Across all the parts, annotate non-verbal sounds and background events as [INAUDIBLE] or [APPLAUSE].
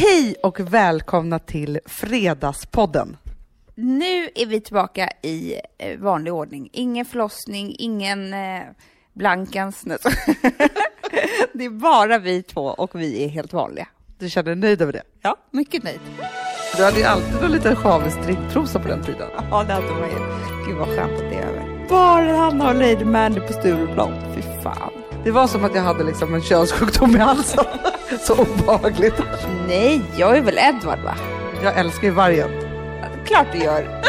Hej och välkomna till Fredagspodden. Nu är vi tillbaka i eh, vanlig ordning. Ingen förlossning, ingen eh, blankans. Så- [LAUGHS] det är bara vi två och vi är helt vanliga. Du känner dig nöjd över det? Ja, mycket nöjd. Du hade ju alltid någon liten sjavig stricktrosa på den tiden. Ja, det hade man ju. Gud vad skönt att det är över. Bara han har Lady Mandy på Stureplan. Fy fan. Det var som att jag hade liksom en könssjukdom i halsen. [LAUGHS] Så obehagligt. Nej, jag är väl Edvard va? Jag älskar ju vargen. Klart du gör.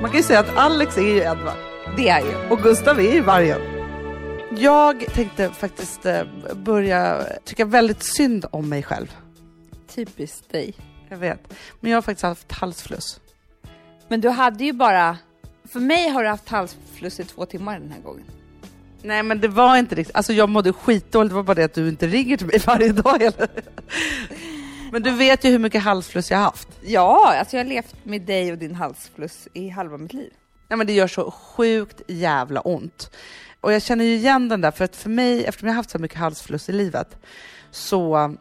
Man kan ju säga att Alex är ju Edvard Det är ju. och Gustav är ju vargen. Jag tänkte faktiskt eh, börja tycka väldigt synd om mig själv. Typiskt dig. Jag vet. Men jag har faktiskt haft halsfluss. Men du hade ju bara... För mig har du haft halsfluss i två timmar den här gången. Nej men det var inte riktigt, alltså jag mådde skitdåligt, det var bara det att du inte ringer till mig varje dag heller. Men du vet ju hur mycket halsfluss jag har haft. Ja, alltså jag har levt med dig och din halsfluss i halva mitt liv. Nej men det gör så sjukt jävla ont. Och jag känner ju igen den där, för att för mig, eftersom jag har haft så mycket halsfluss i livet, så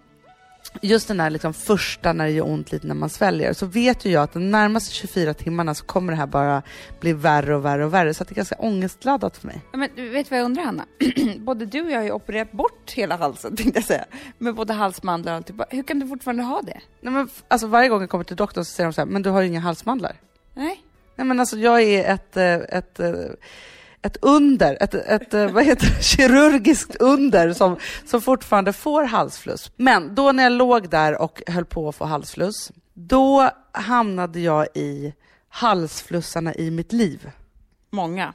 just den där liksom första när det gör ont lite när man sväljer, så vet ju jag att de närmaste 24 timmarna så kommer det här bara bli värre och värre och värre, så det är ganska ångestladdat för mig. Ja, Men du vet vad jag undrar Hanna? [CLEARS THROAT] både du och jag har ju opererat bort hela halsen [LAUGHS] tänkte jag säga. Med både halsmandlar och alltihopa. Hur kan du fortfarande ha det? Nej, men, alltså varje gång jag kommer till doktorn så säger de så här, men du har ju inga halsmandlar. Nej? Nej men alltså jag är ett, eh, ett, eh, ett under, ett, ett eh, vad heter det, [LAUGHS] kirurgiskt under som, som fortfarande får halsfluss. Men då när jag låg där och höll på att få halsfluss, då hamnade jag i halsflussarna i mitt liv. Många.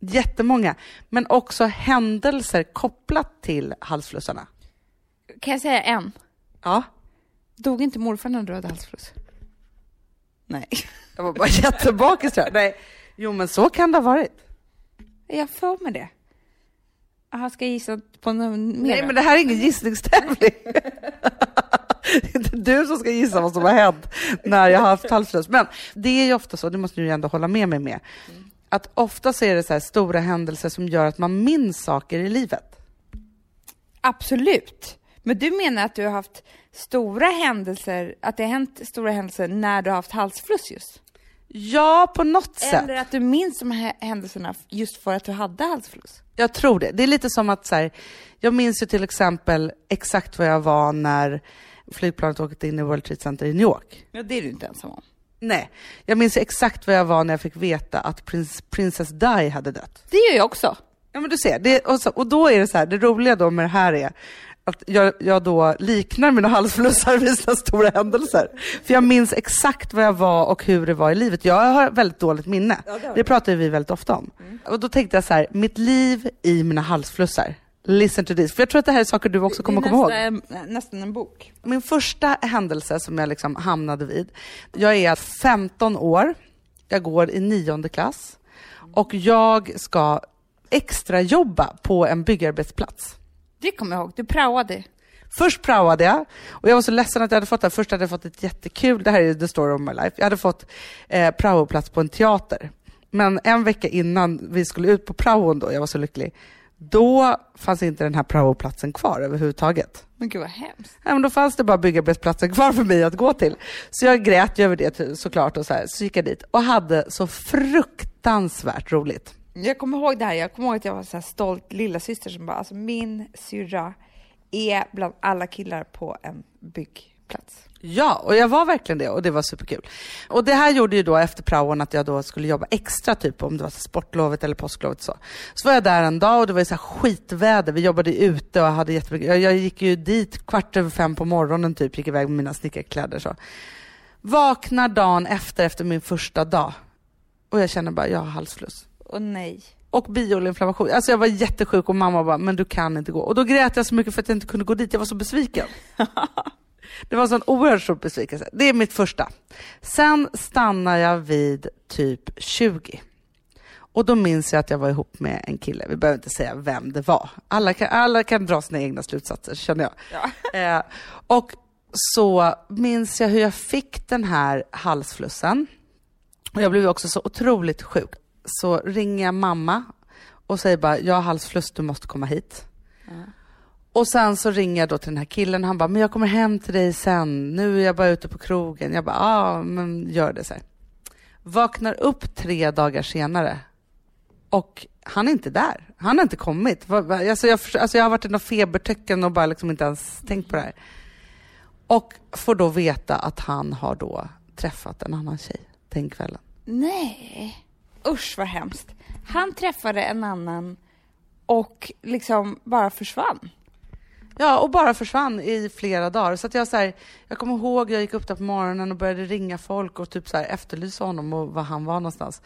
Jättemånga, men också händelser kopplat till halsflussarna. Kan jag säga en? Ja, Dog inte morfar när du hade halsfluss? Nej. jag var bara jättebakis tror jag. Nej, jo men så kan det ha varit. Jag för mig det. Jaha, ska jag gissa på något mer? Nej, men det här är ingen gissningstävling. Det är inte du som ska gissa vad som har hänt när jag har haft halsfluss. Men det är ju ofta så, det måste du ju ändå hålla med mig med, att ofta så är det så stora händelser som gör att man minns saker i livet. Absolut. Men du menar att du har haft stora händelser, att det har hänt stora händelser när du har haft halsfluss just? Ja, på något sätt. Eller att du minns de här händelserna just för att du hade halsfluss? Jag tror det. Det är lite som att så här, jag minns ju till exempel exakt vad jag var när flygplanet åkte in i World Trade Center i New York. Ja, det är du inte ensam om. Nej, jag minns exakt vad jag var när jag fick veta att prins, Princess Di hade dött. Det gör jag också. Ja men du ser, det, och, så, och då är det så här, det roliga då med det här är att jag, jag då liknar mina halsflussar vid sina stora händelser. För jag minns exakt vad jag var och hur det var i livet. Jag har väldigt dåligt minne. det pratar vi väldigt ofta om. Och då tänkte jag så här, mitt liv i mina halsflussar. Listen to this. För jag tror att det här är saker du också kommer det är komma ihåg. nästa, nästan en bok. Min första händelse som jag liksom hamnade vid, jag är 15 år, jag går i nionde klass och jag ska extra jobba på en byggarbetsplats. Det kommer jag ihåg. Du praoade. Först praoade jag och jag var så ledsen att jag hade fått det. Först hade jag fått ett jättekul, det här är the story of my life, jag hade fått eh, praoplats på en teater. Men en vecka innan vi skulle ut på praon då, jag var så lycklig, då fanns inte den här praoplatsen kvar överhuvudtaget. Men gud vad hemskt. Nej, men då fanns det bara byggarbetsplatsen kvar för mig att gå till. Så jag grät ju över det såklart och så, här, så gick jag dit och hade så fruktansvärt roligt. Jag kommer ihåg det här. Jag kommer ihåg att jag var så här stolt lilla syster som bara, alltså min syrra är bland alla killar på en byggplats. Ja, och jag var verkligen det och det var superkul. Och det här gjorde ju då efter praon att jag då skulle jobba extra, typ om det var sportlovet eller påsklovet så. Så var jag där en dag och det var ju så här skitväder, vi jobbade ute och hade jättemycket, jag, jag gick ju dit kvart över fem på morgonen typ, gick iväg med mina snickarkläder så. Vaknar dagen efter, efter min första dag och jag känner bara, jag har halsfluss. Och nej. och bioinflammation. Alltså jag var jättesjuk och mamma bara, men du kan inte gå. Och då grät jag så mycket för att jag inte kunde gå dit, jag var så besviken. [LAUGHS] Det var en sån oerhört stor besvikelse. Det är mitt första. Sen stannar jag vid typ 20. Och då minns jag att jag var ihop med en kille, vi behöver inte säga vem det var. Alla kan, alla kan dra sina egna slutsatser, känner jag. Ja. [LAUGHS] Eh, och så minns jag hur jag fick den här halsflussen. Och jag blev också så otroligt sjuk. Så ringer jag mamma och säger bara, jag har halsfluss, du måste komma hit. Och sen så ringer jag då till den här killen. Han bara, men jag kommer hem till dig sen. Nu är jag bara ute på krogen. Jag bara, ja, men gör det så här. Vaknar upp tre dagar senare och han är inte där. Han har inte kommit. Alltså jag, alltså jag har varit i något febertecken och bara liksom inte ens tänkt på det här. Och får då veta att han har då träffat en annan tjej den kvällen. Nej, usch vad hemskt. Han träffade en annan och liksom bara försvann. Ja, och bara försvann i flera dagar. Så att jag, så här, jag kommer ihåg, jag gick upp där på morgonen och började ringa folk och typ så här, efterlysa honom och var han var någonstans.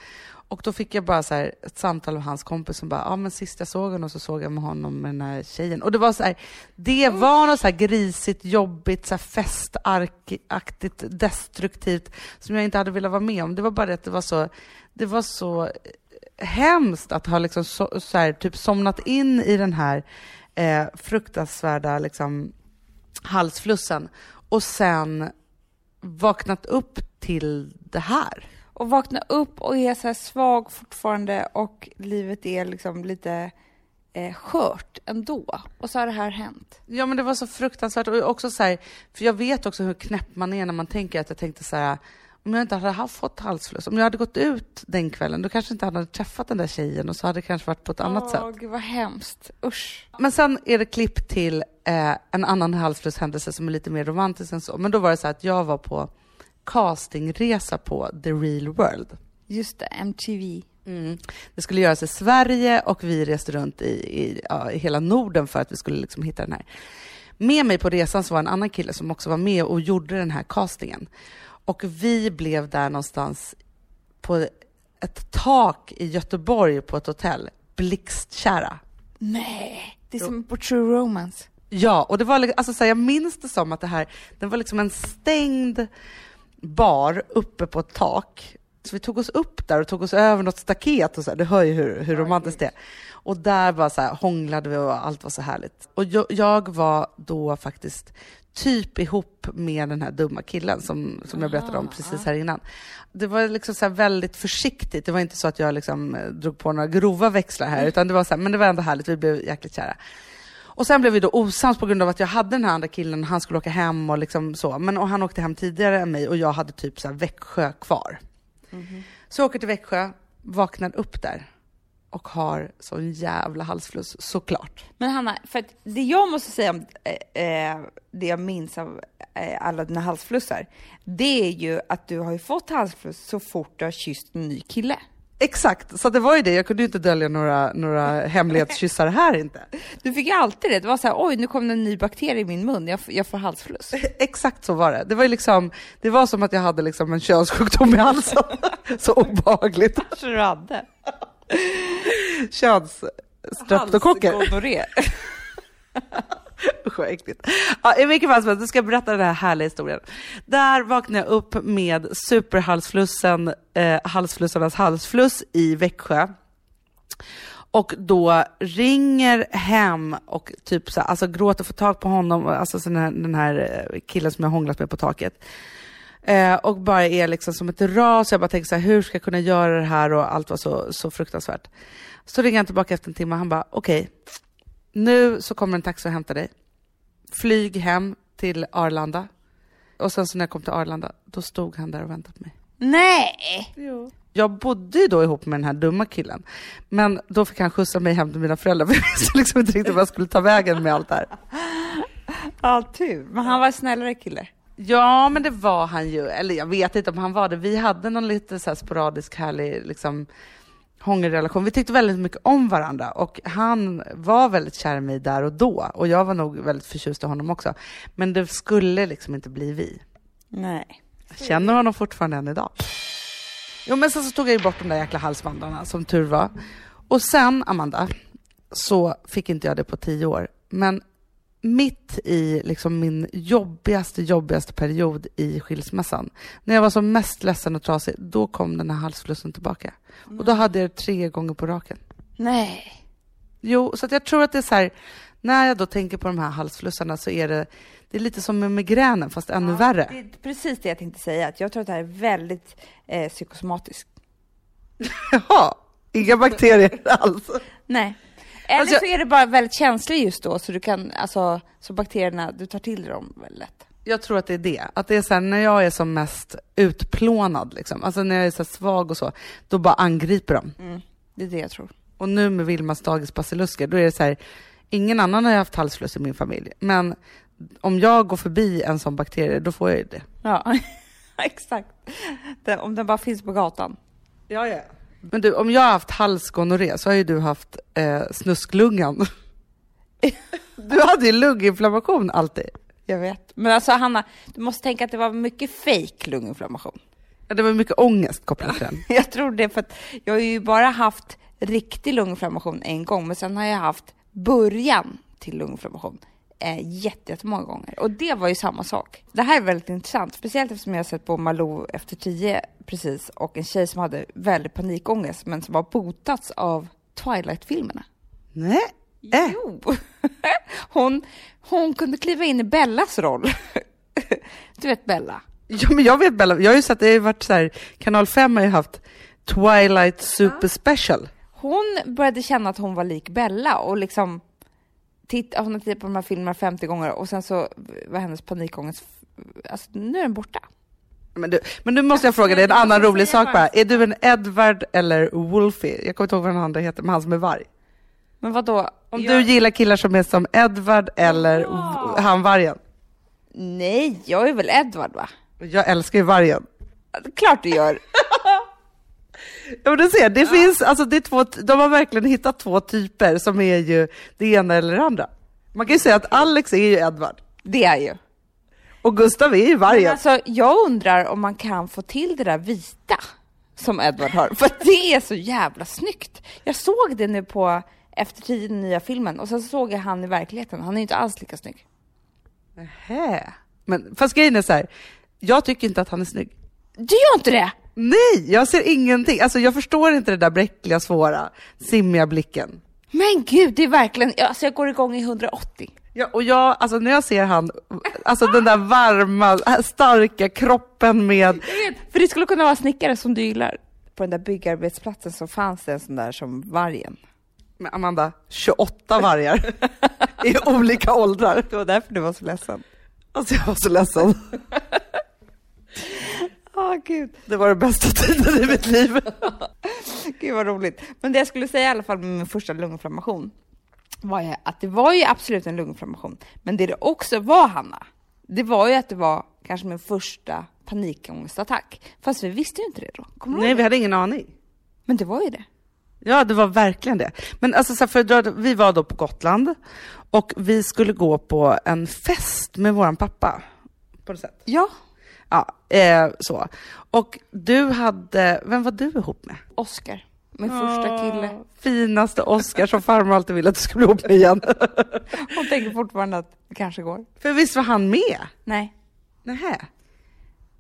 Och då fick jag bara så här, ett samtal av hans kompis som bara, ja men sist jag såg honom så såg jag med honom med den här tjejen. Och det var så här, det var något så här grisigt, jobbigt, så här festaktigt, destruktivt som jag inte hade velat vara med om. Det var bara det att det var så, det var så hemskt att ha liksom så, så här, typ somnat in i den här eh, fruktansvärda liksom, halsflussen och sen vaknat upp till det här. Och vakna upp och är så svag fortfarande och livet är liksom lite eh, skört ändå. Och så har det här hänt. Ja men det var så fruktansvärt och också så här, för jag vet också hur knäpp man är när man tänker att jag tänkte så här om jag inte hade haft fått halsfluss, om jag hade gått ut den kvällen, då kanske inte hade träffat den där tjejen och så hade det kanske varit på ett annat sätt. Åh, vad hemskt. Usch. Men sen är det klipp till eh, en annan halsflusshändelse som är lite mer romantisk än så. Men då var det så att jag var på castingresa på The Real World. Just det, MTV. Mm. Det skulle göras i Sverige och vi reste runt i, i, ja, i hela Norden för att vi skulle liksom hitta den här. Med mig på resan så var en annan kille som också var med och gjorde den här castingen. Och vi blev där någonstans på ett tak i Göteborg på ett hotell, blixtkära. Nej, det är som på True Romance. Ja, och det var alltså så här, jag minns det som att det här, den var liksom en stängd bar uppe på ett tak. Så vi tog oss upp där och tog oss över något staket och så här. Du hör ju hur, hur romantiskt det är. Och där bara så här, hånglade vi och allt var så härligt. Och jag, jag var då faktiskt typ ihop med den här dumma killen som, som jag berättade om precis här innan. Det var liksom så väldigt försiktigt. Det var inte så att jag liksom eh, drog på några grova växlar här, utan det var så här, men det var ändå härligt. Vi blev jäkligt kära. Och sen blev vi då osams på grund av att jag hade den här andra killen, han skulle åka hem och liksom så. Men och han åkte hem tidigare än mig och jag hade typ så här Växjö kvar. Mm -hmm. Så jag åker till Växjö, vaknar upp där och har sån jävla halsfluss, såklart. Men Hanna, för det jag måste säga om eh, eh, det jag minns av eh, alla dina halsflussar, det är ju att du har ju fått halsfluss så fort du har kysst en ny kille. Exakt, så det var ju det. Jag kunde ju inte dölja några, några [LAUGHS] hemlighetskyssar här inte. Du fick ju alltid det. Det var så här, oj, nu kom det en ny bakterie i min mun. Jag, jag får halsfluss. [LAUGHS] Exakt så var det. Det var, liksom, det var som att jag hade liksom en könssjukdom i halsen. [LAUGHS] så obehagligt. Kanske du hade. Könsstreptokocker. Halsgonorré. Usch vad äckligt. Ja, I vilket fall som helst, ska jag berätta den här härliga historien. Där vaknade jag upp med superhalsflussen, eh, halsflussarnas halsfluss i Växjö. Och då ringer hem och typ så, alltså gråter, får tag på honom, alltså den här, den här eh, killen som jag hånglat med på taket. Eh, och bara är liksom som ett ras. Jag bara tänker så här, hur ska jag kunna göra det här? Och allt var så, så fruktansvärt. Så ringer han tillbaka efter en timme och han bara, okej, okay, nu så kommer en taxi och hämtar dig. Flyg hem till Arlanda. Och sen så när jag kom till Arlanda, då stod han där och väntade på mig. Nej! Jo. Jag bodde ju då ihop med den här dumma killen. Men då fick han skjutsa mig hem till mina föräldrar, för jag visste liksom inte riktigt vad jag skulle ta vägen med allt det här. Ja, tur. Men han var en snällare kille. Ja, men det var han ju. Eller jag vet inte om han var det. Vi hade någon lite så sporadisk, härlig liksom, hångelrelation. Vi tyckte väldigt mycket om varandra och han var väldigt kär i mig där och då. Och jag var nog väldigt förtjust i honom också. Men det skulle liksom inte bli vi. Nej. Jag känner honom fortfarande än idag. Jo, men sen så tog jag ju bort de där jäkla halsbandarna, som tur var. Och sen, Amanda, så fick inte jag det på tio år. Men mitt i liksom min jobbigaste, jobbigaste period i skilsmässan, när jag var som mest ledsen och trasig, då kom den här halsflussen tillbaka. Och då hade jag det tre gånger på raken. Nej. Jo, så jag tror att det är så här, när jag då tänker på de här halsflussarna så är det, det är lite som med migränen, fast ännu ja, värre. Det är precis det jag tänkte säga, att jag tror att det här är väldigt eh, psykosomatiskt. [LAUGHS] Jaha, inga bakterier alls? Nej. Eller Alltså, så är det bara väldigt känsligt just då, så du kan, alltså, så bakterierna, du tar till dem väldigt lätt. Jag tror att det är det. Att det är så här, när jag är som mest utplånad, liksom. alltså när jag är så svag och så, då bara angriper de. Det är det jag tror. Och nu med Vilmas dagisbasilusker, då är det så här, ingen annan har haft halsfluss i min familj. Men om jag går förbi en sån bakterie, då får jag ju det. Ja, [LAUGHS] exakt. Den, om den bara finns på gatan. Ja, ja. Men du, om jag har haft halsgonorré så har ju du haft eh, snusklungan. [LAUGHS] du hade ju lunginflammation alltid. Jag vet. Men alltså Hanna, du måste tänka att det var mycket fake lunginflammation. Ja, Det var mycket ångest kopplat till den. [LAUGHS] Jag tror det för att jag har ju bara haft riktig lunginflammation en gång, men sen har jag haft början till lunginflammation eh, jätte- jättemånga gånger. Och det var ju samma sak. Det här är väldigt intressant, speciellt eftersom jag har sett på Malou efter tio precis och en tjej som hade väldigt panikångest men som har botats av Twilight-filmerna. Nej. Äh. Jo! [LAUGHS] Hon, hon kunde kliva in i Bellas roll. [LAUGHS] Du vet Bella? Ja, men jag vet Bella, jag har ju sett, det har varit så här, kanal 5 har ju haft Twilight Super Special. Hon började känna att hon var lik Bella och liksom titta, hon har tittat på de här filmerna 50 gånger och sen så var hennes panikångest, alltså nu är den borta. Men du, men nu måste jag fråga dig en annan rolig sak bara. Är du en Edward eller Wolfie? Jag kommer inte ihåg vad den andra heter, men han som är varg. Men vad då? Om du gillar killar som är som Edward eller Ja. han vargen. Nej, jag är väl Edward va? Jag älskar ju vargen. Klart du gör. [LAUGHS] Ja, men du ser, det finns, alltså det är två, de har verkligen hittat två typer som är ju det ena eller det andra. Man kan ju säga att Alex är ju Edward Det är ju. och Gustav är ju Men vargen. alltså, jag undrar om man kan få till det där vita som Edward har, för det är så jävla snyggt. Jag såg det nu på Efter tio, den nya filmen, och sen såg jag han i verkligheten. Han är inte alls lika snygg. Nähä. Men fast grejen är så här, jag tycker inte att han är snygg. Du gör inte det? Nej, jag ser ingenting. Alltså jag förstår inte det där bräckliga, svåra, simmiga blicken. Men gud, det är verkligen, alltså jag går igång i 180. Ja, och jag, alltså när jag ser han, alltså den där varma, starka kroppen med, för det skulle kunna vara snickare som du gillar. På den där byggarbetsplatsen så fanns det en sån där som vargen. Med Amanda, 28 vargar i olika åldrar. Det var därför du var så ledsen. Alltså jag var så ledsen. Åh [LAUGHS] gud. Det var den bästa tiden i mitt liv. Gud vad roligt. Men det jag skulle säga i alla fall med min första lunginflammation var ju att det var ju absolut en lunginflammation. Men det det också var, Hanna, det var ju att det var kanske min första panikångestattack. Fast vi visste ju inte det då. Kommer Nej, vi hade ingen aning. Men det var ju det. Ja, det var verkligen det. Men alltså, så för dra, vi var då på Gotland och vi skulle gå på en fest med våran pappa. På något sätt. Ja. Ja, eh, så. Och du hade, vem var du ihop med? Oscar, min första kille. Finaste Oscar som farmor alltid ville att du skulle bli ihop med igen. [LAUGHS] Hon tänker fortfarande att det kanske går. för visst var han med? Nej. Nähä.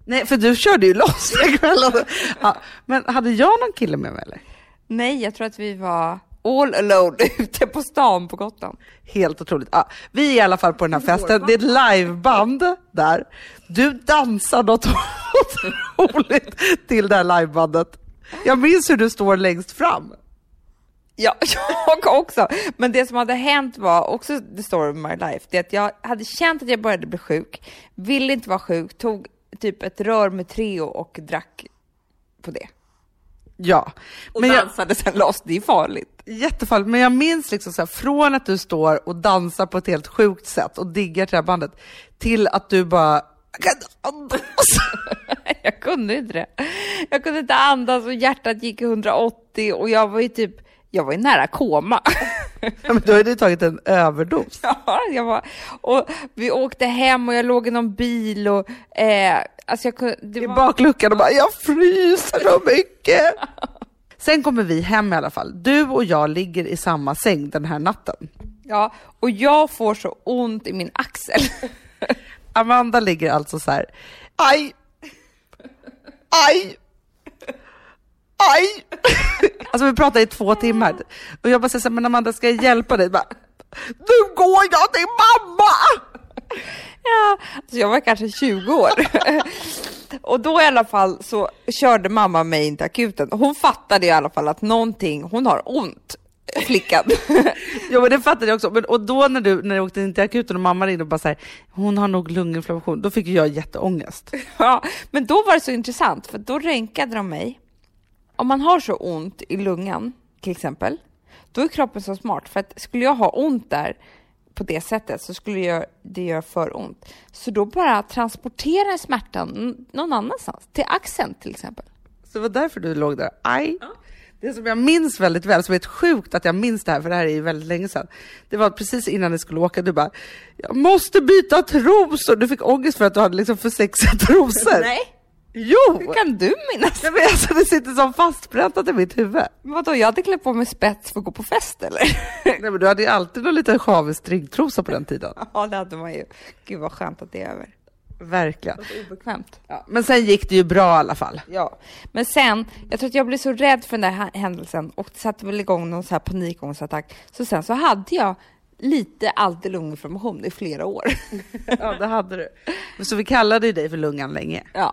Nej, för du körde ju loss den kvällen. Ja, men hade jag någon kille med mig eller? Nej, jag tror att vi var all alone [LAUGHS] ute på stan på Gotland. Helt otroligt. Ja, vi är i alla fall på den här festen. Det är ett liveband där. Du dansar något [LAUGHS] otroligt till det här livebandet. Jag minns hur du står längst fram. Ja, [LAUGHS] jag också. Men det som hade hänt var också the story of my life. Det att jag hade känt att jag började bli sjuk, ville inte vara sjuk, tog typ ett rör med Treo och drack på det. Ja, Och men jag, dansade sen loss. Det är farligt. jättefarligt. Men jag minns liksom så här, från att du står och dansar på ett helt sjukt sätt och diggar till det här bandet till att du bara "Jag kan andas." [LAUGHS] Jag kunde inte det. Jag kunde inte andas och hjärtat gick i 180 och jag var ju typ, jag var ju nära koma. [LAUGHS] [LAUGHS] Ja, men då har du tagit en överdos. Ja, jag var, och vi åkte hem och jag låg i någon bil och eh, alltså jag kunde, det i var, bakluckan och bara “jag fryser så mycket”. [LAUGHS] Sen kommer vi hem i alla fall. Du och jag ligger i samma säng den här natten. ja, och jag får så ont i min axel. [LAUGHS] Amanda ligger alltså så här. aj, aj, aj. [LAUGHS] Alltså vi pratar i två timmar och jag bara säger men Amanda ska jag hjälpa dig? Bara, nu går jag till mamma! Ja, alltså jag var kanske 20 år. [LAUGHS] och då i alla fall så körde mamma mig in till akuten. Hon fattade i alla fall att någonting, hon har ont. flickan. [LAUGHS] Jo men det fattade jag också. Men, och då när du, när du åkte in till akuten och mamma ringde och bara så här, hon har nog lunginflammation, då fick jag jätteångest. ja, men då var det så intressant, för då ränkade de mig. Om man har så ont i lungan, till exempel, då är kroppen så smart. För att skulle jag ha ont där på det sättet så skulle jag, det göra för ont. Så då bara transportera smärtan någon annanstans, till axeln till exempel. Så det var därför du låg där. Aj! Det som jag minns väldigt väl, som är ett sjukt att jag minns det här, för det här är ju väldigt länge sedan. Det var precis innan ni skulle åka, du bara, jag måste byta trosor. Du fick ångest för att du hade liksom för sexiga trosor. [LAUGHS] Nej, Jo! hur kan du minnas? Nej, men alltså, det sitter som fastpräntat i mitt huvud. Men Vadå, jag hade klätt på mig spets för att gå på fest eller? [LAUGHS] Nej, men du hade ju alltid någon liten sjavig stringtrosa på den tiden. [LAUGHS] ja, det hade man ju. Gud vad skönt att det är över. Verkligen. Obekvämt. Ja, men sen gick det ju bra i alla fall. Ja, men sen, jag tror att jag blev så rädd för den där hä- händelsen och det satte väl igång någon så här panikångestattack. Så sen så hade jag lite alltid lunginflammation i flera år. [LAUGHS] Ja, det hade du. Så vi kallade ju dig för lungan länge. Ja.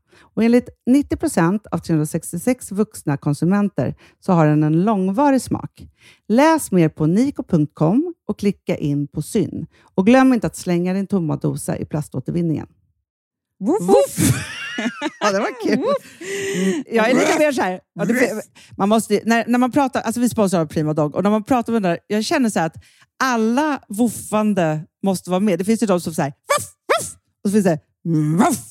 Och enligt 90 procent av 366 vuxna konsumenter så har den en långvarig smak. Läs mer på niko.com och klicka in på Syn. Och glöm inte att slänga din tomma dosa i plaståtervinningen. Woof! ja, det var kul. Mm, jag är lite mer så här, ja, det, man måste, när, när man pratar, alltså vi sponsrar Prima Dog och när man pratar med den där, jag känner så att alla woofande måste vara med. Det finns ju de som säger ruff, ruff, och så finns det ruff.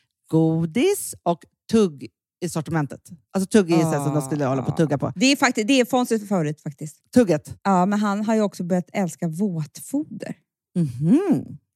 godis och tugg i sortimentet. Alltså tugg så här som de skulle hålla på att tugga på. Det är, faktiskt, det är Fonzies favorit faktiskt. Tugget. Ja, men han har ju också börjat älska våtfoder. Det Han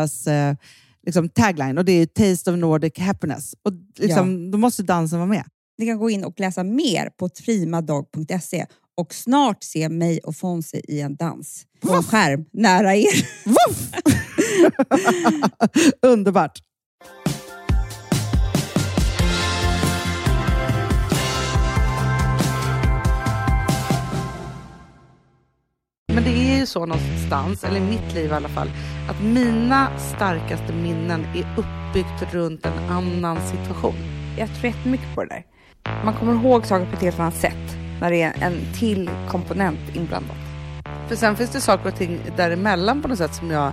deras eh, liksom tagline och det är Taste of Nordic Happiness. Och liksom, Då måste dansen vara med. Ni kan gå in och läsa mer på primadog.se och snart se mig och Fonzie i en dans på en skärm nära er. [LAUGHS] Underbart! så någonstans, eller i mitt liv i alla fall, att mina starkaste minnen är uppbyggt runt en annan situation. Jag tror jättemycket på det där. Man kommer ihåg saker på ett helt annat sätt när det är en till komponent inblandad. För sen finns det saker och ting däremellan på något sätt som jag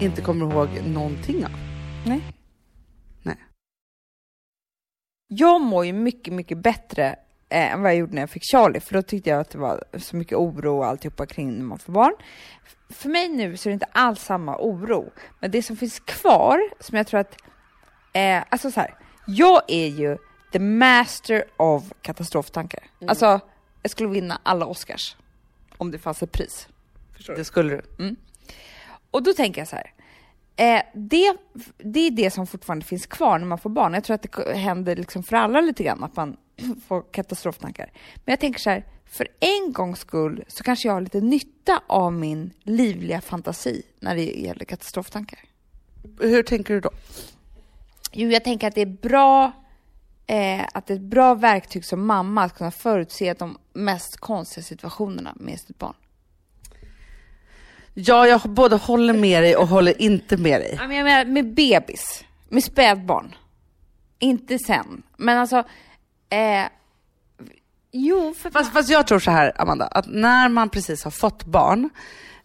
inte kommer ihåg någonting av. Nej. Nej. Jag mår ju mycket, mycket bättre eh, än vad jag gjorde när jag fick Charlie, för då tyckte jag att det var så mycket oro och alltihopa kring när man får barn. För mig nu så är det inte alls samma oro, men det som finns kvar, som jag tror att, eh, alltså så här, jag är ju the master of katastroftankar. Alltså, jag skulle vinna alla Oscars om det fanns ett pris. Det skulle du. Och då tänker jag så här. Eh, det, det är det som fortfarande finns kvar när man får barn. Jag tror att det händer liksom för alla lite grann, att man [CLEARS THROAT] får katastroftankar. Men jag tänker så här, för en gångs skull så kanske jag har lite nytta av min livliga fantasi när det gäller katastroftankar. Hur tänker du då? Jo, jag tänker att det är bra eh, att det är ett bra verktyg som mamma att kunna förutse de mest konstiga situationerna med sitt barn. Ja, jag både håller med dig och håller inte med dig. Ja, men jag menar med bebis, med spädbarn. Inte sen. Men alltså, eh, jo, för Fast, fast jag tror så här, Amanda, att när man precis har fått barn,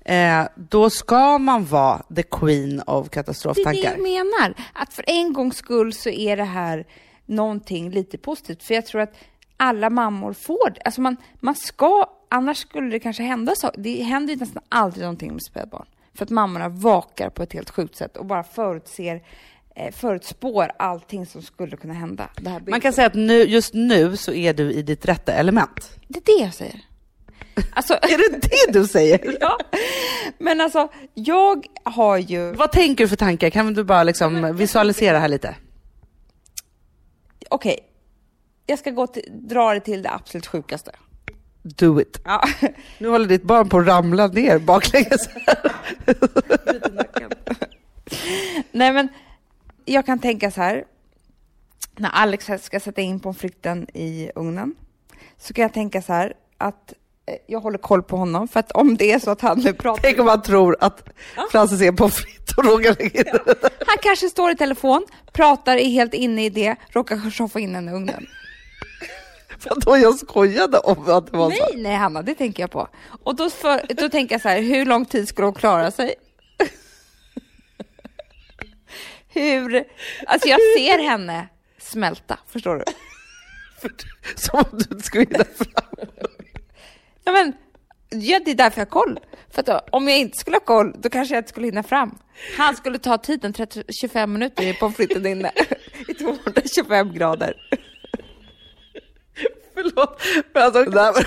eh, då ska man vara the queen of det är det katastroftankar. jag menar. Att för en gångs skull så är det här någonting lite positivt. För jag tror att alla mammor får det. Alltså man, man ska, annars skulle det kanske hända så. Det händer ju nästan aldrig någonting med spädbarn. För att mammorna vakar på ett helt sjukt sätt och bara förutser, förutspår allting som skulle kunna hända. Man kan säga att nu, just nu så är du i ditt rätta element. det är det jag säger. Alltså, [LAUGHS] Är det det du säger? [LAUGHS] ja. Men alltså, jag har ju... Vad tänker du för tankar? Kan du bara liksom visualisera här lite? Okej, jag ska gå till, dra det till det absolut sjukaste. Do it. Ja. [LAUGHS] Nu håller ditt barn på att ramla ner baklänges. Nej men, jag kan tänka så här. När Alex ska sätta in pommes fritesen i ugnen så kan jag tänka så här att eh, jag håller koll på honom för att om det är så att han nu pratar, Tänk om man tror att Frances är på fritt och råkar lägga in det. han kanske står i telefon, pratar, är helt inne i det, råkar shoffa in den i ugnen. [LAUGHS] Vadå, jag skojade om att det var så. Nej, nej Hanna, det tänker jag på. Och då, för, då tänker jag så här, hur lång tid skulle hon klara sig? Hur, alltså jag ser henne smälta, förstår du? [LAUGHS] Som om du skulle hinna fram. Ja, men, ja, det är därför jag har koll. För att då, om jag inte skulle ha koll, då kanske jag inte skulle hinna fram. Han skulle ta tiden 30, 25 minuter i pommes fritesen inne i 225 grader. Förlåt, men alltså det här var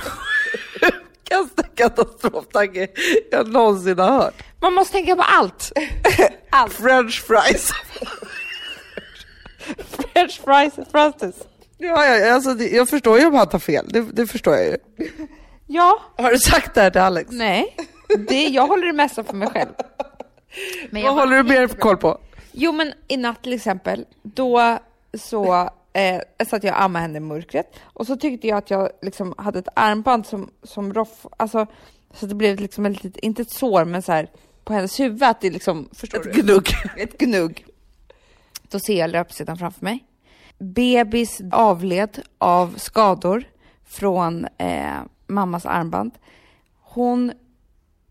den sjukaste katastroftanke jag någonsin har hört. Man måste tänka på allt. [LAUGHS] allt. French fries. French fries frosties. Ja, ja, alltså, det, jag förstår ju om han tar fel, det, det förstår jag ju. Ja, Har du sagt det här till Alex? nej. Det, jag håller det mesta för mig själv. Men Vad håller du mer koll på? Jo, men i natt till exempel, då så eh, satt jag och ammade henne i mörkret och så tyckte jag att jag liksom hade ett armband som, som roff, alltså så att det blev liksom ett litet, inte ett sår, men så här på hennes huvud att det liksom, förstår Ett du? gnugg. [LAUGHS] Ett gnugg. Då ser jag löpsedeln framför mig. Bebis avled av skador från eh, mammas armband. Hon,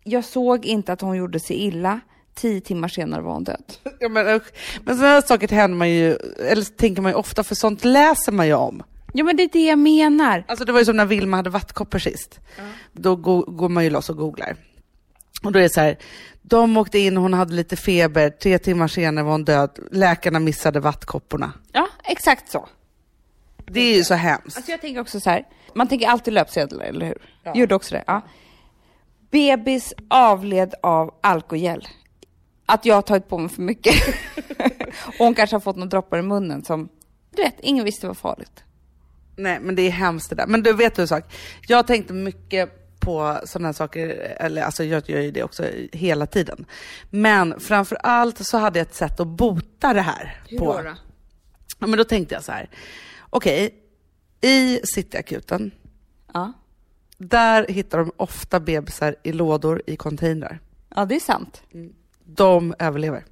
jag såg inte att hon gjorde sig illa. Tio timmar senare var hon död. Ja, men usch. men sådana här saker händer man ju, eller tänker man ju ofta, för sånt läser man ju om. Ja, men det är det jag menar. Alltså det var ju som när Vilma hade vattkoppor sist. Då go- går man ju loss och googlar. Och då är det så här, de åkte in, hon hade lite feber, tre timmar senare var hon död, läkarna missadevattkopporna. Ja, exakt så. Det är ju så hemskt. Alltså jag tänker också så här, man tänker alltid löpsedlar, eller hur? Gjorde också det? Ja. Bebis avled av alkogel. Att jag har tagit på mig för mycket. [LAUGHS] och hon kanske har fått några droppar i munnen som, du vet, ingen visste var farligt. Nej, men det är hemskt det där. Men du vet du en sak? Jag tänkte mycket på sådana här saker, eller alltså jag gör ju det också hela tiden. Men framför allt så hade jag ett sätt att bota det här. på. Ja, men då tänkte jag så här, okej, i Cityakuten, Ja. Där hittar de ofta bebisar i lådor i containrar. Ja, det är sant. De överlever.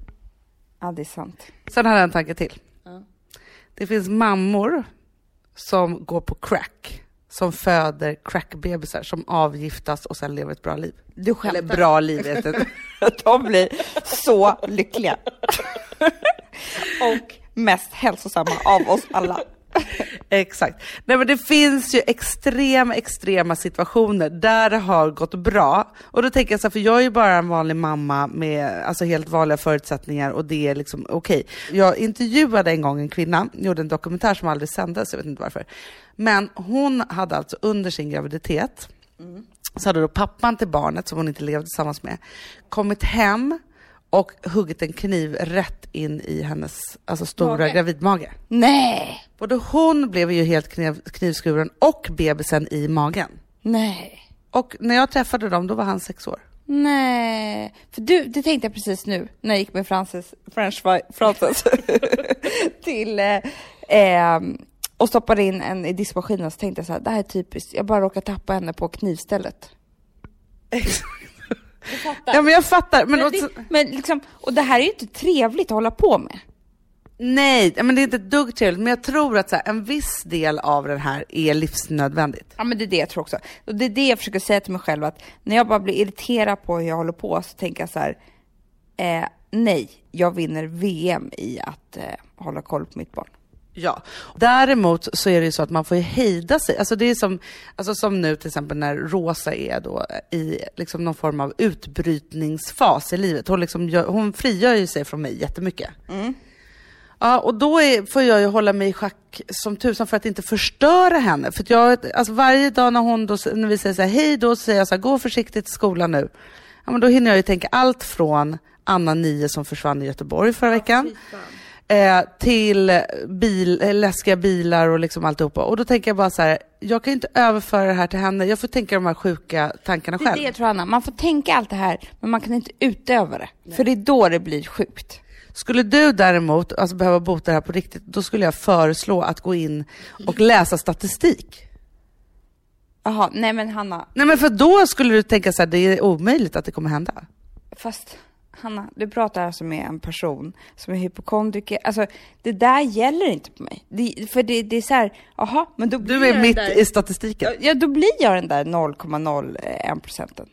Ja, det är sant. Sen har jag en tanke till. Ja. Det finns mammor som går på crack, som föder crackbebisar som avgiftas och sen lever ett bra liv. Du skämtar. Eller bra liv, jag [LAUGHS] inte. De blir så lyckliga. [LAUGHS] Och mest hälsosamma av oss alla. [LAUGHS] Exakt. Nej men det finns ju extrema, extrema situationer där det har gått bra. Och då tänker jag så här, för jag är ju bara en vanlig mamma med alltså, helt vanliga förutsättningar och det är liksom okej. Jag intervjuade en gång en kvinna, gjorde en dokumentär som aldrig sändes, jag vet inte varför. Men hon hade alltså under sin graviditet, så hade då pappan till barnet, som hon inte levde tillsammans med, kommit hem och huggit en kniv rätt in i hennes alltså, stora Mage. gravidmage. Nej, Både hon blev ju helt kniv, knivskuren och bebisen i magen. nej, Och när jag träffade dem, då var han sex år. nej. För du, det tänkte jag precis nu när jag gick med Frances, French Frances [LAUGHS] till eh, eh, och stoppade in en i diskmaskinen så tänkte jag så här, det här är typiskt. Jag bara råkar tappa henne på knivstället. Ja men jag fattar. Men, Men, också, det, men liksom, och det här är ju inte trevligt att hålla på med. nej, men det är inte ett dugg trevligt. Men jag tror att så här, en viss del av den här är livsnödvändigt. Ja men det är det jag tror också. Och det är det jag försöker säga till mig själv att när jag bara blir irriterad på hur jag håller på så tänker jag så här, eh, nej, jag vinner VM i att eh, hålla koll på mitt barn. Ja. Däremot så är det ju så att man får ju hejda sig. Alltså det är som, alltså som nu till exempel när Rosa är då i liksom någon form av utbrytningsfas i livet. Hon, liksom gör, hon frigör ju sig från mig jättemycket. Ja, och då är, får jag ju hålla mig i schack som tusan för att inte förstöra henne. För jag, alltså varje dag när, hon då, när vi säger så här, hej då, så säger jag så här, gå försiktigt till skolan nu. Ja, men då hinner jag ju tänka allt från Anna Nio som försvann i Göteborg förra veckan. Eh, till bil, eh, läskiga bilar och liksom alltihopa. Och då tänker jag bara så här, jag kan inte överföra det här till henne. Jag får tänka de här sjuka tankarna Det är själv. det jag tror Anna, man får tänka allt det här men man kan inte utöva det. För det är då det blir sjukt. Skulle du däremot alltså, behöva bota det här på riktigt, då skulle jag föreslå att gå in och läsa statistik. Jaha, nej men Hanna, Nej men för då skulle du tänka så här, det är omöjligt att det kommer hända. fast Hanna, du pratar alltså med en person som är hypokondriker. Alltså det där gäller inte på mig. Det, för det, det är så här, jaha, men då blir Du är mitt där, i statistiken. Ja, då blir jag den där 0,01 procenten.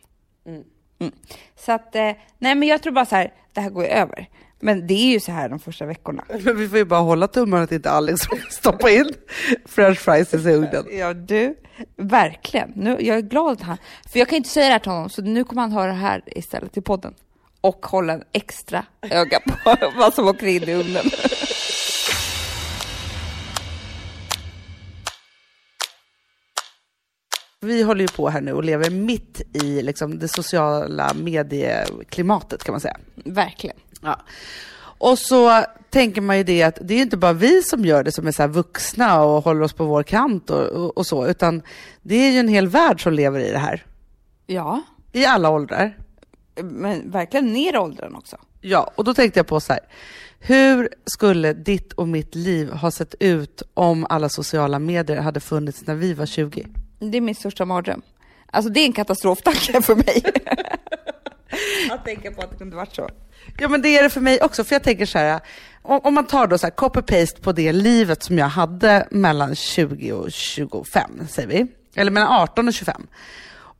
Mm. Så att, eh, nej men jag tror bara så här, det här går ju över. Men det är ju så här de första veckorna. [LAUGHS] Men vi får ju bara hålla tummarna att inte Alex [LAUGHS] stoppa in french fries i ugnen. [LAUGHS] Ja du, verkligen. Nu, jag är glad att han, för jag kan inte säga det här till honom, så nu kommer han höra det här istället i podden. Och hålla en extra öga på [LAUGHS] vad som åker in i ugnen. Vi håller ju på här nu och lever mitt i liksom, det sociala medieklimatet kan man säga. Verkligen. Ja. Och så tänker man ju det att det är inte bara vi som gör det som är så vuxna och håller oss på vår kant och, och, och så, utan det är ju en hel värld som lever i det här. Ja, I alla åldrar. Men verkligen ner i åldern också. Ja, och då tänkte jag på så här. Hur skulle ditt och mitt liv ha sett ut om alla sociala medier hade funnits när vi var 20? Det är min största mardröm. Alltså det är en katastroftanke [LAUGHS] för mig. [LAUGHS] att tänka på att det kunde varit så. Ja men det är det för mig också, för jag tänker så här, om, man tar då så här copy-paste på det livet som jag hade mellan 20 och 25, säger vi, eller mellan 18 och 25.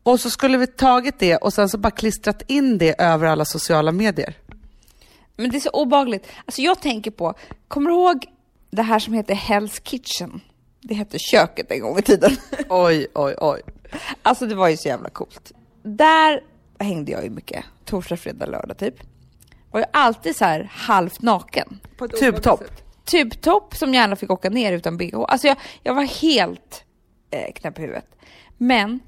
Och så skulle vi tagit det och sen så bara klistrat in det över alla sociala medier. Men det är så obagligt. Alltså jag tänker på, kommer du ihåg det här som heter Hell's Kitchen? Det hette köket en gång i tiden. [LAUGHS] Oj, oj, oj. Alltså det var ju så jävla coolt. Där hängde jag ju mycket, torsdag, fredag, lördag typ. Var ju alltid så här halvt naken. Tubtopp. Tubtopp som gärna fick åka ner utan bh. Alltså jag, jag var helt eh, knäpp i huvudet. Men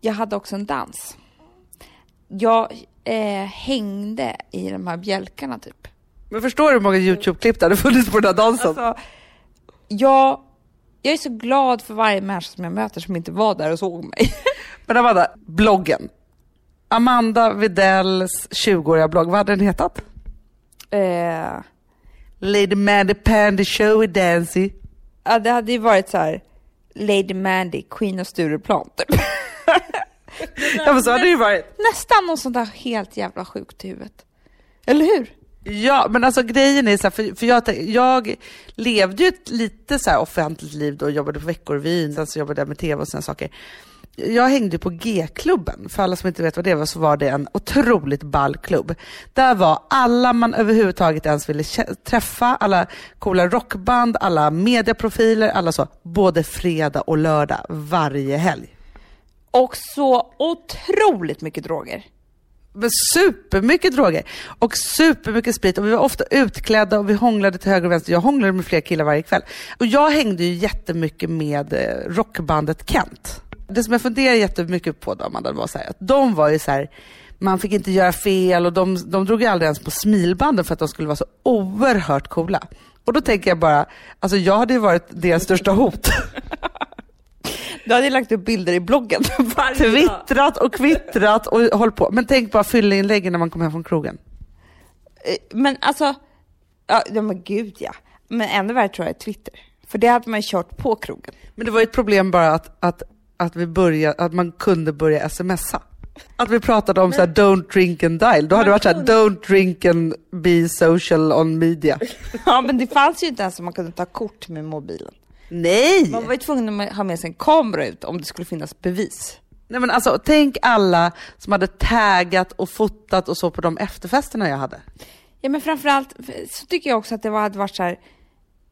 jag hade också en dans. Jag eh, hängde i de här bjälkarna typ. Men förstår du hur många YouTube-klipp det hade funnits på den här dansen? Alltså, jag, jag är så glad för varje människa som jag möter som inte var där och såg mig. [LAUGHS] Men Amanda, bloggen. Amanda Vidells 20-åriga blogg, vad hade den hetat? eh, Lady Mandy Pandy Showy Dancy. ja, det hade ju varit så här Lady Mandy, Queen of Stureplan typ. [LAUGHS] [LAUGHS] Ja men så hade det ju varit. Nästan något sånt där helt jävla sjukt i huvudet. Eller hur? Ja, men alltså grejen är så här, för, för jag, jag levde ju ett lite så här offentligt liv då, jobbade på Veckorevyn, sen så jobbade jag med tv och sådana saker. Jag hängde på G-klubben, för alla som inte vet vad det var så var det en otroligt ball klubb. Där var alla man överhuvudtaget ens ville träffa, alla coola rockband, alla mediaprofiler, alla så, både fredag och lördag varje helg. Och så otroligt mycket droger. Men supermycket droger och supermycket sprit och vi var ofta utklädda och vi hånglade till höger och vänster. Jag hånglade med flera killar varje kväll. Och jag hängde ju jättemycket med eh, rockbandet Kent. Det som jag funderar jättemycket på då, Amanda, var så här, att de var ju så här, man fick inte göra fel och de, de drog ju aldrig ens på smilbanden för att de skulle vara så oerhört coola. Och då tänker jag bara, alltså jag hade ju varit deras största hot. [LAUGHS] Du hade lagt upp bilder i bloggen. [LAUGHS] Twittrat och kvittrat och hållit på. Men tänk bara fylleinläggen när man kommer hem från krogen. Eh, Men alltså, ja, men gud ja. Men ännu värre tror jag är Twitter. För det hade man ju kört på krogen. Men det var ju ett problem bara att, att, att, vi började, att man kunde börja smsa. Att vi pratade om så här, don't drink and dial. Då hade det varit så här, don't drink and be social on media. Ja men det fanns ju inte ens så man kunde ta kort med mobilen. Nej! Man var ju tvungen att ha med sig en kamera ut om det skulle finnas bevis. Nej men alltså, tänk alla som hade taggat och fotat och så på de efterfesterna jag hade. Ja men framförallt så tycker jag också att det var, hade varit så här.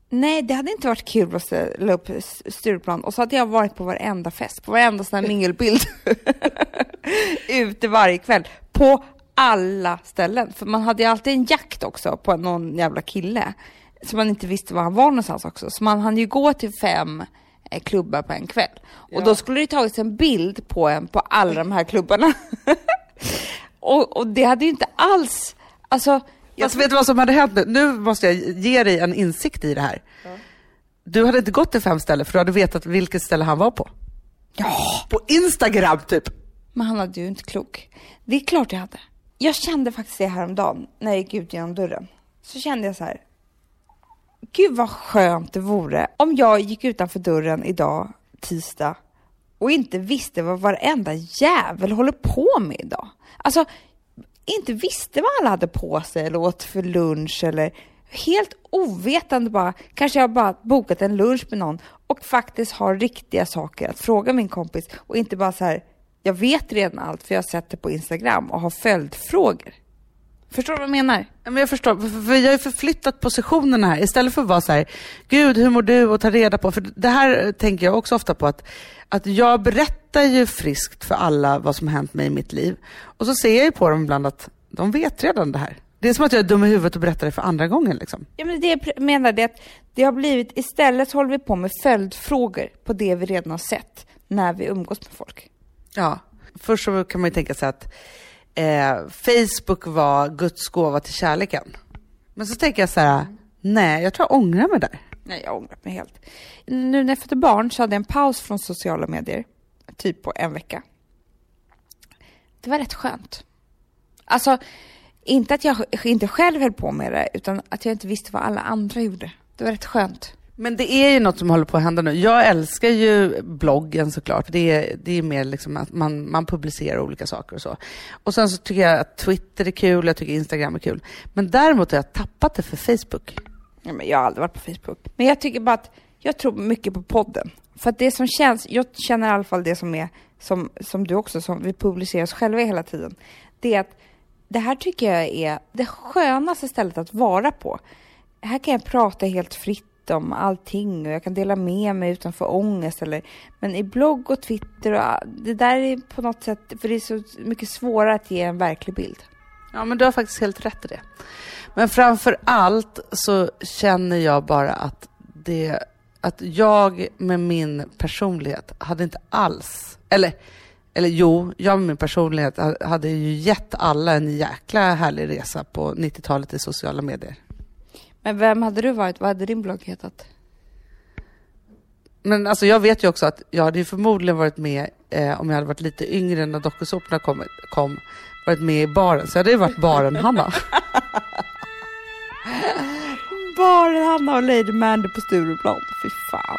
Nej, det hade inte varit kul att ställa upp Stureplan och så hade jag varit på varenda fest, på varenda sån här [LAUGHS] mingelbild. [LAUGHS] Ute varje kväll. På alla ställen. För man hade ju alltid en jakt också på någon jävla kille. Så man inte visste var han var någonstans också. Så man hann ju gå till fem eh, klubbar på en kväll. Och då skulle det tagits en bild på en på alla de här klubbarna. [LAUGHS] och, och det hade ju inte alls, alltså Fast vet du vad som hade hänt nu? Nu måste jag ge dig en insikt i det här. Du hade inte gått till fem ställen för du hade vetat vilket ställe han var på. Ja, På Instagram typ. men han hade ju inte klok. Det är klart jag hade. Jag kände faktiskt det häromdagen när jag gick ut genom dörren. Så kände jag så här. Gud vad skönt det vore om jag gick utanför dörren idag, tisdag, och inte visste vad varenda jävel håller på med idag. Alltså, inte visste vad alla hade på sig eller åt för lunch eller helt ovetande bara, kanske jag bara bokat en lunch med någon och faktiskt har riktiga saker att fråga min kompis och inte bara så här, jag vet redan allt för jag har sett det på Instagram och har följdfrågor. Förstår du vad jag menar? Ja, men jag förstår, för, jag har ju förflyttat positionerna här. Istället för att vara så här, gud hur mår du och ta reda på. För det här tänker jag också ofta på att, att jag berättar ju friskt för alla vad som har hänt mig i mitt liv. Och så ser jag ju på dem ibland att de vet redan det här. Det är som att jag är dum i huvudet och berättar det för andra gången liksom. Ja, men det jag menar det att det har blivit, istället håller vi på med följdfrågor på det vi redan har sett när vi umgås med folk. Ja, först så kan man ju tänka sig att eh, Facebook var Guds gåva till kärleken. Men så tänker jag så här, nej, jag tror jag ångrar mig där. Nej, jag ångrar mig helt. Nu när jag födde barn så hade jag en paus från sociala medier, typ på en vecka. Det var rätt skönt. Alltså, inte att jag inte själv höll på med det, utan att jag inte visste vad alla andra gjorde. Det var rätt skönt. Men det är ju något som håller på att hända nu. Jag älskar ju bloggen såklart. Det är, det är mer liksom att man, man publicerar olika saker och så. Och sen så tycker jag att Twitter är kul, jag tycker Instagram är kul. Men däremot har jag tappat det för Facebook. Ja, men jag har aldrig varit på Facebook. Men jag tycker bara att jag tror mycket på podden. För att det som känns, jag känner i alla fall det som är, som, som du också, som vi publicerar oss själva hela tiden. Det är att det här tycker jag är det skönaste stället att vara på. Här kan jag prata helt fritt om allting och jag kan dela med mig utan för ångest eller men i blogg och Twitter och det där är på något sätt, för det är så mycket svårare att ge en verklig bild. Ja, men du har faktiskt helt rätt i det. Men framför allt så känner jag bara att det, att jag med min personlighet hade inte alls, eller, eller jo, jag med min personlighet hade ju gett alla en jäkla härlig resa på 90-talet i sociala medier. Men vem hade du varit? Vad hade din blogg hetat? Men alltså jag vet ju också att jag hade ju förmodligen varit med, eh, om jag hade varit lite yngre när dokusåporna kom, kom, varit med i baren. Så jag hade ju varit baren-Hanna. [LAUGHS] Bara Hanna och Lady Mandy på Stureplan. Fy fan.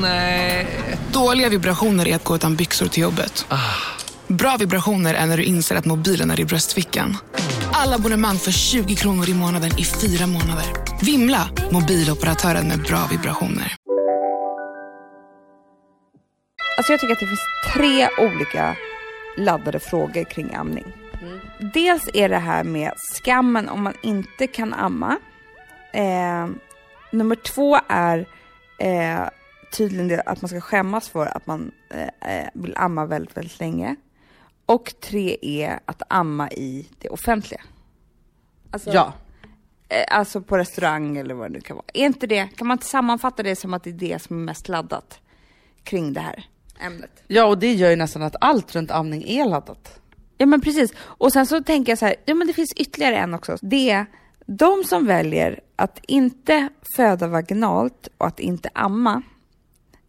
Nej. Dåliga vibrationer är att gå utan byxor till jobbet. Bra vibrationer är när du inser att mobilen är i bröstfickan. Alla abonnemang för 20 kronor i månaden i fyra månader. Vimla! Mobiloperatören med bra vibrationer. Alltså jag tycker att det finns tre olika laddade frågor kring amning. Dels är det här med skammen om man inte kan amma. Eh, nummer två är eh, tydligen det att man ska skämmas för att man eh, eh, vill amma väldigt, väldigt länge. Och tre är att amma i det offentliga. Alltså, Ja. eh, alltså på restaurang eller vad det nu kan vara. Är inte det, kan man inte sammanfatta det som att det är det som är mest laddat kring det här ämnet? Ja, och det gör ju nästan att allt runt amning är laddat. Ja men precis. Och sen så tänker jag så här, ja men det finns ytterligare en också. Det är de som väljer att inte föda vaginalt och att inte amma.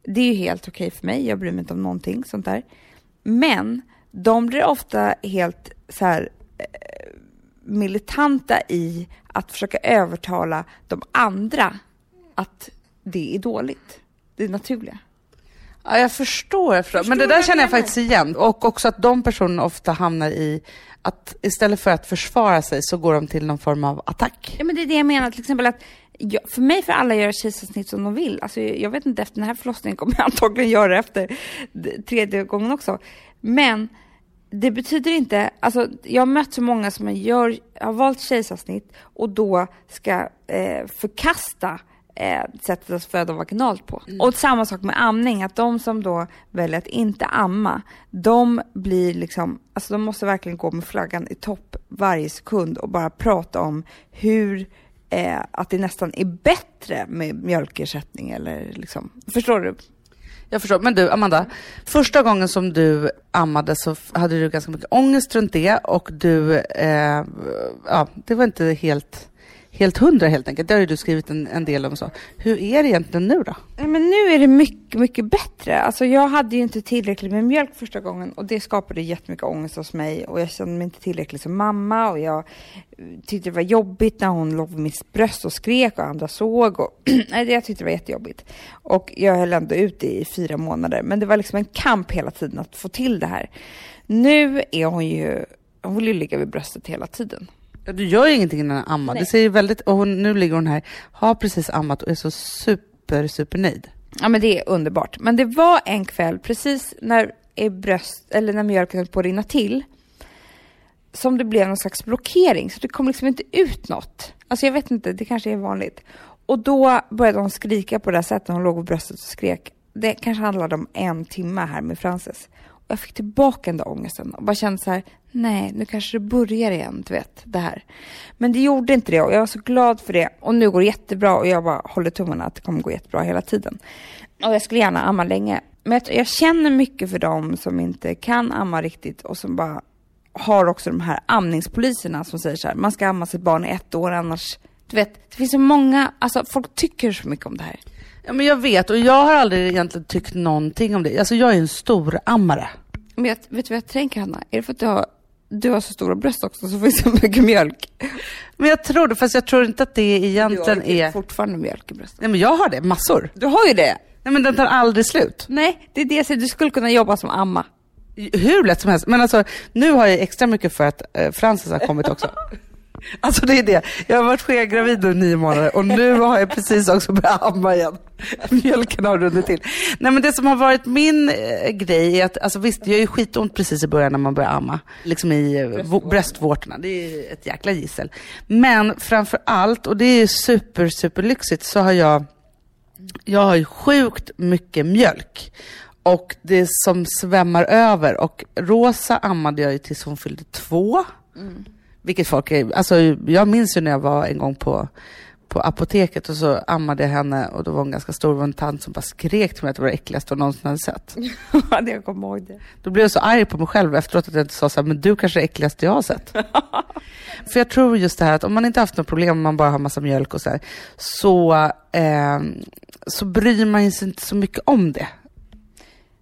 Det är ju helt okej för mig, jag bryr mig inte om någonting sånt där. Men de blir ofta helt så här eh, militanta i att försöka övertala de andra att det är dåligt. Det är naturliga. Ja, jag förstår. Jag förstår. Men det där känner jag faktiskt igen. Och också att de personerna ofta hamnar i att istället för att försvara sig så går de till någon form av attack. Ja men det är det jag menar, till exempel att jag, för mig får alla göra kejsarsnitt som de vill. Alltså, jag vet inte, efter den här förlossningen kommer jag antagligen göra det efter tredje gången också. Men det betyder inte, alltså jag har mött så många som gör, har valt kejsarsnitt och då ska eh, förkasta eh, sättet att föda vaginalt på. Och samma sak med amning, att de som då väljer att inte amma, de blir liksom, alltså de måste verkligen gå med flaggan i topp varje sekund och bara prata om hur eh, att det nästan är bättre med mjölkersättning eller liksom, förstår du? Jag förstår. Men du, Amanda. Första gången som du ammade så hade du ganska mycket ångest runt det och du, eh, ja, det var inte helt, helt hundra helt enkelt. Det har ju du skrivit en, en del om så. Hur är det egentligen nu då? Nej, Men nu är det mycket, mycket bättre. Alltså jag hade ju inte tillräckligt med mjölk första gången och det skapade jättemycket ångest hos mig och jag kände mig inte tillräckligt som mamma och jag tyckte det var jobbigt när hon låg vid mitt bröst och skrek och andra såg och [CLEARS THROAT] nej, jag tyckte det var jättejobbigt. Och jag höll ändå ut i fyra månader men det var liksom en kamp hela tiden att få till det här. Nu är hon ju, hon vill ju ligga vid bröstet hela tiden. Ja, du gör ju ingenting innan du ammar. Det ser ju väldigt, och hon, nu ligger hon här, har precis ammat och är så super, super nöjd. Ja men det är underbart. Men det var en kväll precis när är bröst, eller när mjölken höll på att rinna till som det blev någon slags blockering så det kom liksom inte ut något. Alltså jag vet inte, det kanske är vanligt. Och då började hon skrika på det här sättet, hon låg på bröstet och skrek. Det kanske handlade om en timme här med Frances. Jag fick tillbaka den där ångesten och bara kände så här, nej nu kanske det börjar igen, du vet, det här. Men det gjorde inte det och jag var så glad för det. Och nu går det jättebra och jag bara håller tummarna att det kommer gå jättebra hela tiden. Och jag skulle gärna amma länge. Men jag, jag känner mycket för dem som inte kan amma riktigt och som bara har också de här amningspoliserna som säger så här, man ska amma sitt barn i ett år annars, du vet, det finns så många, alltså folk tycker så mycket om det här. Ja, men jag vet och jag har aldrig egentligen tyckt någonting om det. Alltså jag är en stor ammare. Men jag, vet du vad jag tänker Hanna? Är det för att du har, du har så stora bröst också så finns det så mycket mjölk? Men jag tror det, fast jag tror inte att det egentligen du har är... fortfarande mjölk i bröstet. Nej men jag har det, massor. Du har ju det! Nej men den tar aldrig slut. Nej, det är det jag säger, du skulle kunna jobba som amma. Hur lätt som helst. Men alltså, nu har jag extra mycket för att eh, Frances har kommit också. [LAUGHS] Alltså det är det. Jag har varit skengravid nu i nio månader och nu har jag precis också börjat amma igen. Mjölken har runnit till. Nej men det som har varit min eh, grej är att, alltså visst det gör ju skitont precis i början när man börjar amma. Liksom i eh, bröstvårtorna. Det är ett jäkla gissel. Men framför allt, och det är super, super lyxigt, så har jag, jag har ju sjukt mycket mjölk. Och det som svämmar över. Och Rosa ammade jag ju tills hon fyllde två. Vilket folk är, alltså jag minns ju när jag var en gång på, på apoteket och så ammade jag henne och då var hon ganska stor. Var en tant som bara skrek till mig att det var det äckligaste hon någonsin hade sett. [LAUGHS] Ja, jag kommer ihåg det. Då blev jag så arg på mig själv efteråt att jag inte sa så här, men du kanske är det äckligaste jag har sett. [LAUGHS] För jag tror just det här att om man inte haft något problem, om man bara har massa mjölk och så här, så, eh, så bryr man sig inte så mycket om det.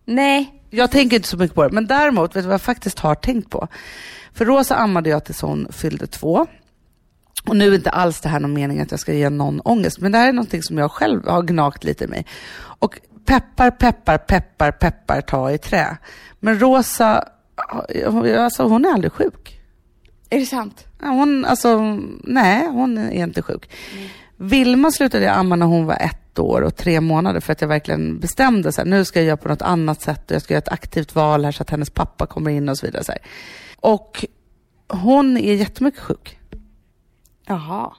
Nej, Jag tänker inte så mycket på det, men däremot, vet du vad jag faktiskt har tänkt på? För Rosa ammade jag tills hon fyllde två. Och nu är inte alls det här någon mening att jag ska ge någon ångest, men det här är någonting som jag själv har gnagt lite i mig. Och peppar, peppar, peppar, peppar, ta i trä. Men Rosa, alltså hon är aldrig sjuk. är det sant? Hon, alltså, nej, hon är inte sjuk. Vilma slutade jag amma när hon var ett år och tre månader för att jag verkligen bestämde så här, nu ska jag göra på något annat sätt och jag ska göra ett aktivt val här så att hennes pappa kommer in och så vidare. Så här. Och hon är jättemycket sjuk. Jaha.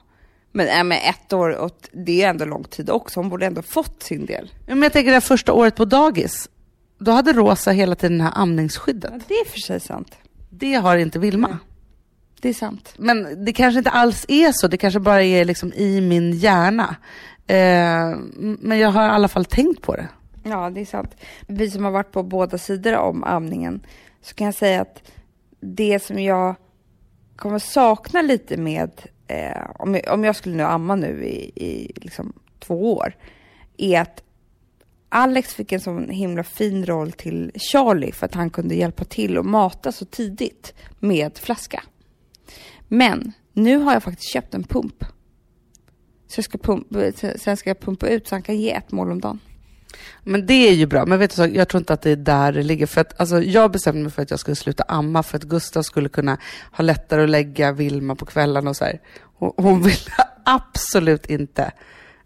Men, äh, men ett år, och det är ändå lång tid också. Hon borde ändå fått sin del. Ja, Men jag tänker det här första året på dagis, då hade Rosa hela tiden det här amningsskyddet. Ja, det är för sig sant. Det har inte Vilma. Det är sant. Men det kanske inte alls är så, det kanske bara är liksom i min hjärna. Eh, men jag har i alla fall tänkt på det. Ja, det är sant. Vi som har varit på båda sidor om amningen, så kan jag säga att det som jag kommer sakna lite med, eh, om, jag, om jag skulle nu amma nu i, i liksom två år, är att Alex fick en sån himla fin roll till Charlie för att han kunde hjälpa till och mata så tidigt med flaska. Men nu har jag faktiskt köpt en pump. Så jag ska pump, sen ska jag pumpa ut så han kan ge ett mål om dagen. Men det är ju bra. Men vet du, så, jag tror inte att det är där det ligger. För att, alltså, jag bestämde mig för att jag skulle sluta amma för att Gustav skulle kunna ha lättare att lägga Vilma på kvällarna och så här. Hon, hon vill [LAUGHS] absolut inte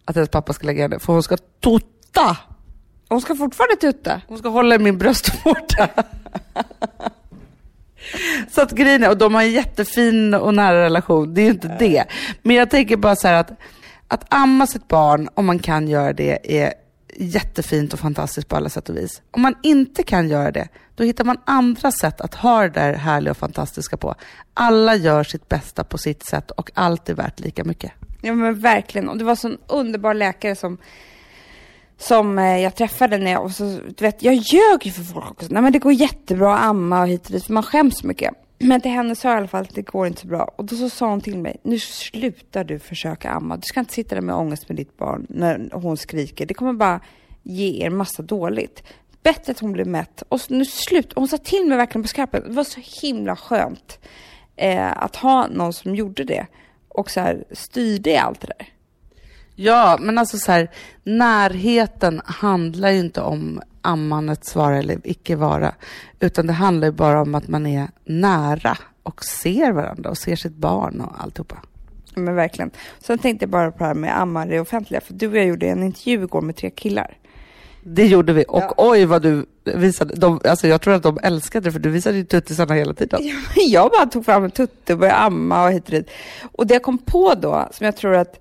att hennes pappa ska lägga henne, för hon ska tota. Hon ska fortfarande tutta. Hon ska hålla i min bröstvårta. [LAUGHS] Så att grejen är, och de har en jättefin och nära relation, det är ju inte det. Men jag tänker bara så här att, att amma sitt barn, om man kan göra det, är jättefint och fantastiskt på alla sätt och vis. Om man inte kan göra det, då hittar man andra sätt att ha det där härliga och fantastiska på. Alla gör sitt bästa på sitt sätt och allt är värt lika mycket. Ja men verkligen. Och det var så en underbar läkare som som eh, jag träffade när jag, och så, du vet, jag ljög ju för folk också. Nej men det går jättebra att amma och hit och dit, för man skäms så mycket. Men till henne sa jag i alla fall att det går inte så bra. Och då så sa hon till mig, nu slutar du försöka amma. Du ska inte sitta där med ångest med ditt barn när hon skriker. Det kommer bara ge er massa dåligt. Bättre att hon blir mätt. Och så, nu slut. Hon sa till mig verkligen på skarpen. Det var så himla skönt eh, att ha någon som gjorde det. Och så här styrde i allt det där. Ja, men alltså så här, närheten handlar ju inte om ammandets vara eller icke vara, utan det handlar ju bara om att man är nära och ser varandra och ser sitt barn och alltihopa. Men verkligen. Sen tänkte jag bara på det här med ammar i det offentliga. För du och jag gjorde en intervju igår med tre killar. Det gjorde vi. Och Ja. oj vad du visade. De, alltså jag tror att de älskade det för du visade ju tuttisarna hela tiden. Ja, jag bara tog fram en tutte och började amma och hit och dit. Och det jag kom på då, som jag tror att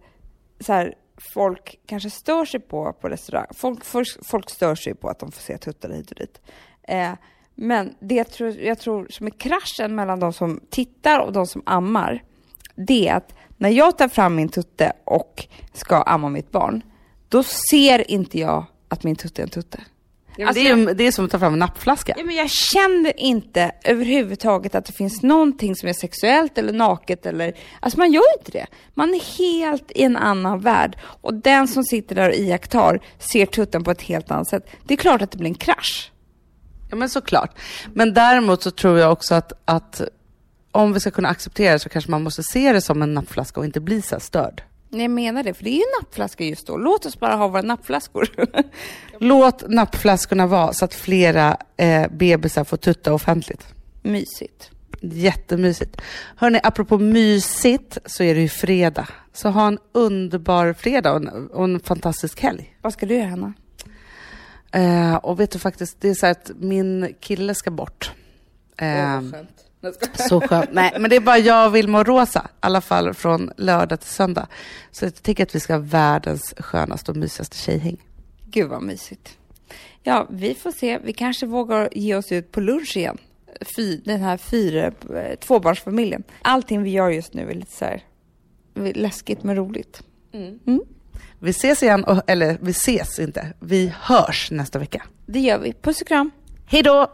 så här, folk kanske stör sig på på restaurang. Folk, folk, folk stör sig på att de får se tuttar hit och dit. Eh, men det jag tror, jag tror som är kraschen mellan de som tittar och de som ammar, det är att när jag tar fram min tutte och ska amma mitt barn, då ser inte jag att min tutte är en tutte det, är, det är som att ta fram en nappflaska. Ja, men jag känner inte överhuvudtaget att det finns någonting som är sexuellt eller naket eller... Alltså man gör inte det. Man är helt i en annan värld. Och den som sitter där och iakttar ser tutten på ett helt annat sätt. Det är klart att det blir en krasch. Ja men såklart. Men däremot så tror jag också att, att om vi ska kunna acceptera det så kanske man måste se det som en nappflaska och inte bli så störd. Jag menar det, för det är ju nappflaska just då. Låt oss bara ha våra nappflaskor. [LAUGHS] Låt nappflaskorna vara så att flera eh, bebisar får tutta offentligt. Mysigt. Jättemysigt. Hörni, apropå mysigt så är det ju fredag. Så ha en underbar fredag och en, och en fantastisk helg. Vad ska du göra, Hanna? Eh, och vet du faktiskt, det är så här att min kille ska bort. Eh, så skönt. Nej, men det är bara jag, Vilma och Rosa, i alla fall från lördag till söndag. Så jag tycker att vi ska ha världens skönaste och mysigaste tjejhäng. Gud vad mysigt. Ja, vi får se. Vi kanske vågar ge oss ut på lunch igen. Fy, den här fyra, eh, tvåbarnsfamiljen. Allting vi gör just nu är lite så här läskigt men roligt. Vi ses igen, och, eller vi ses inte, vi hörs nästa vecka. Det gör vi. Puss och kram. Hej då!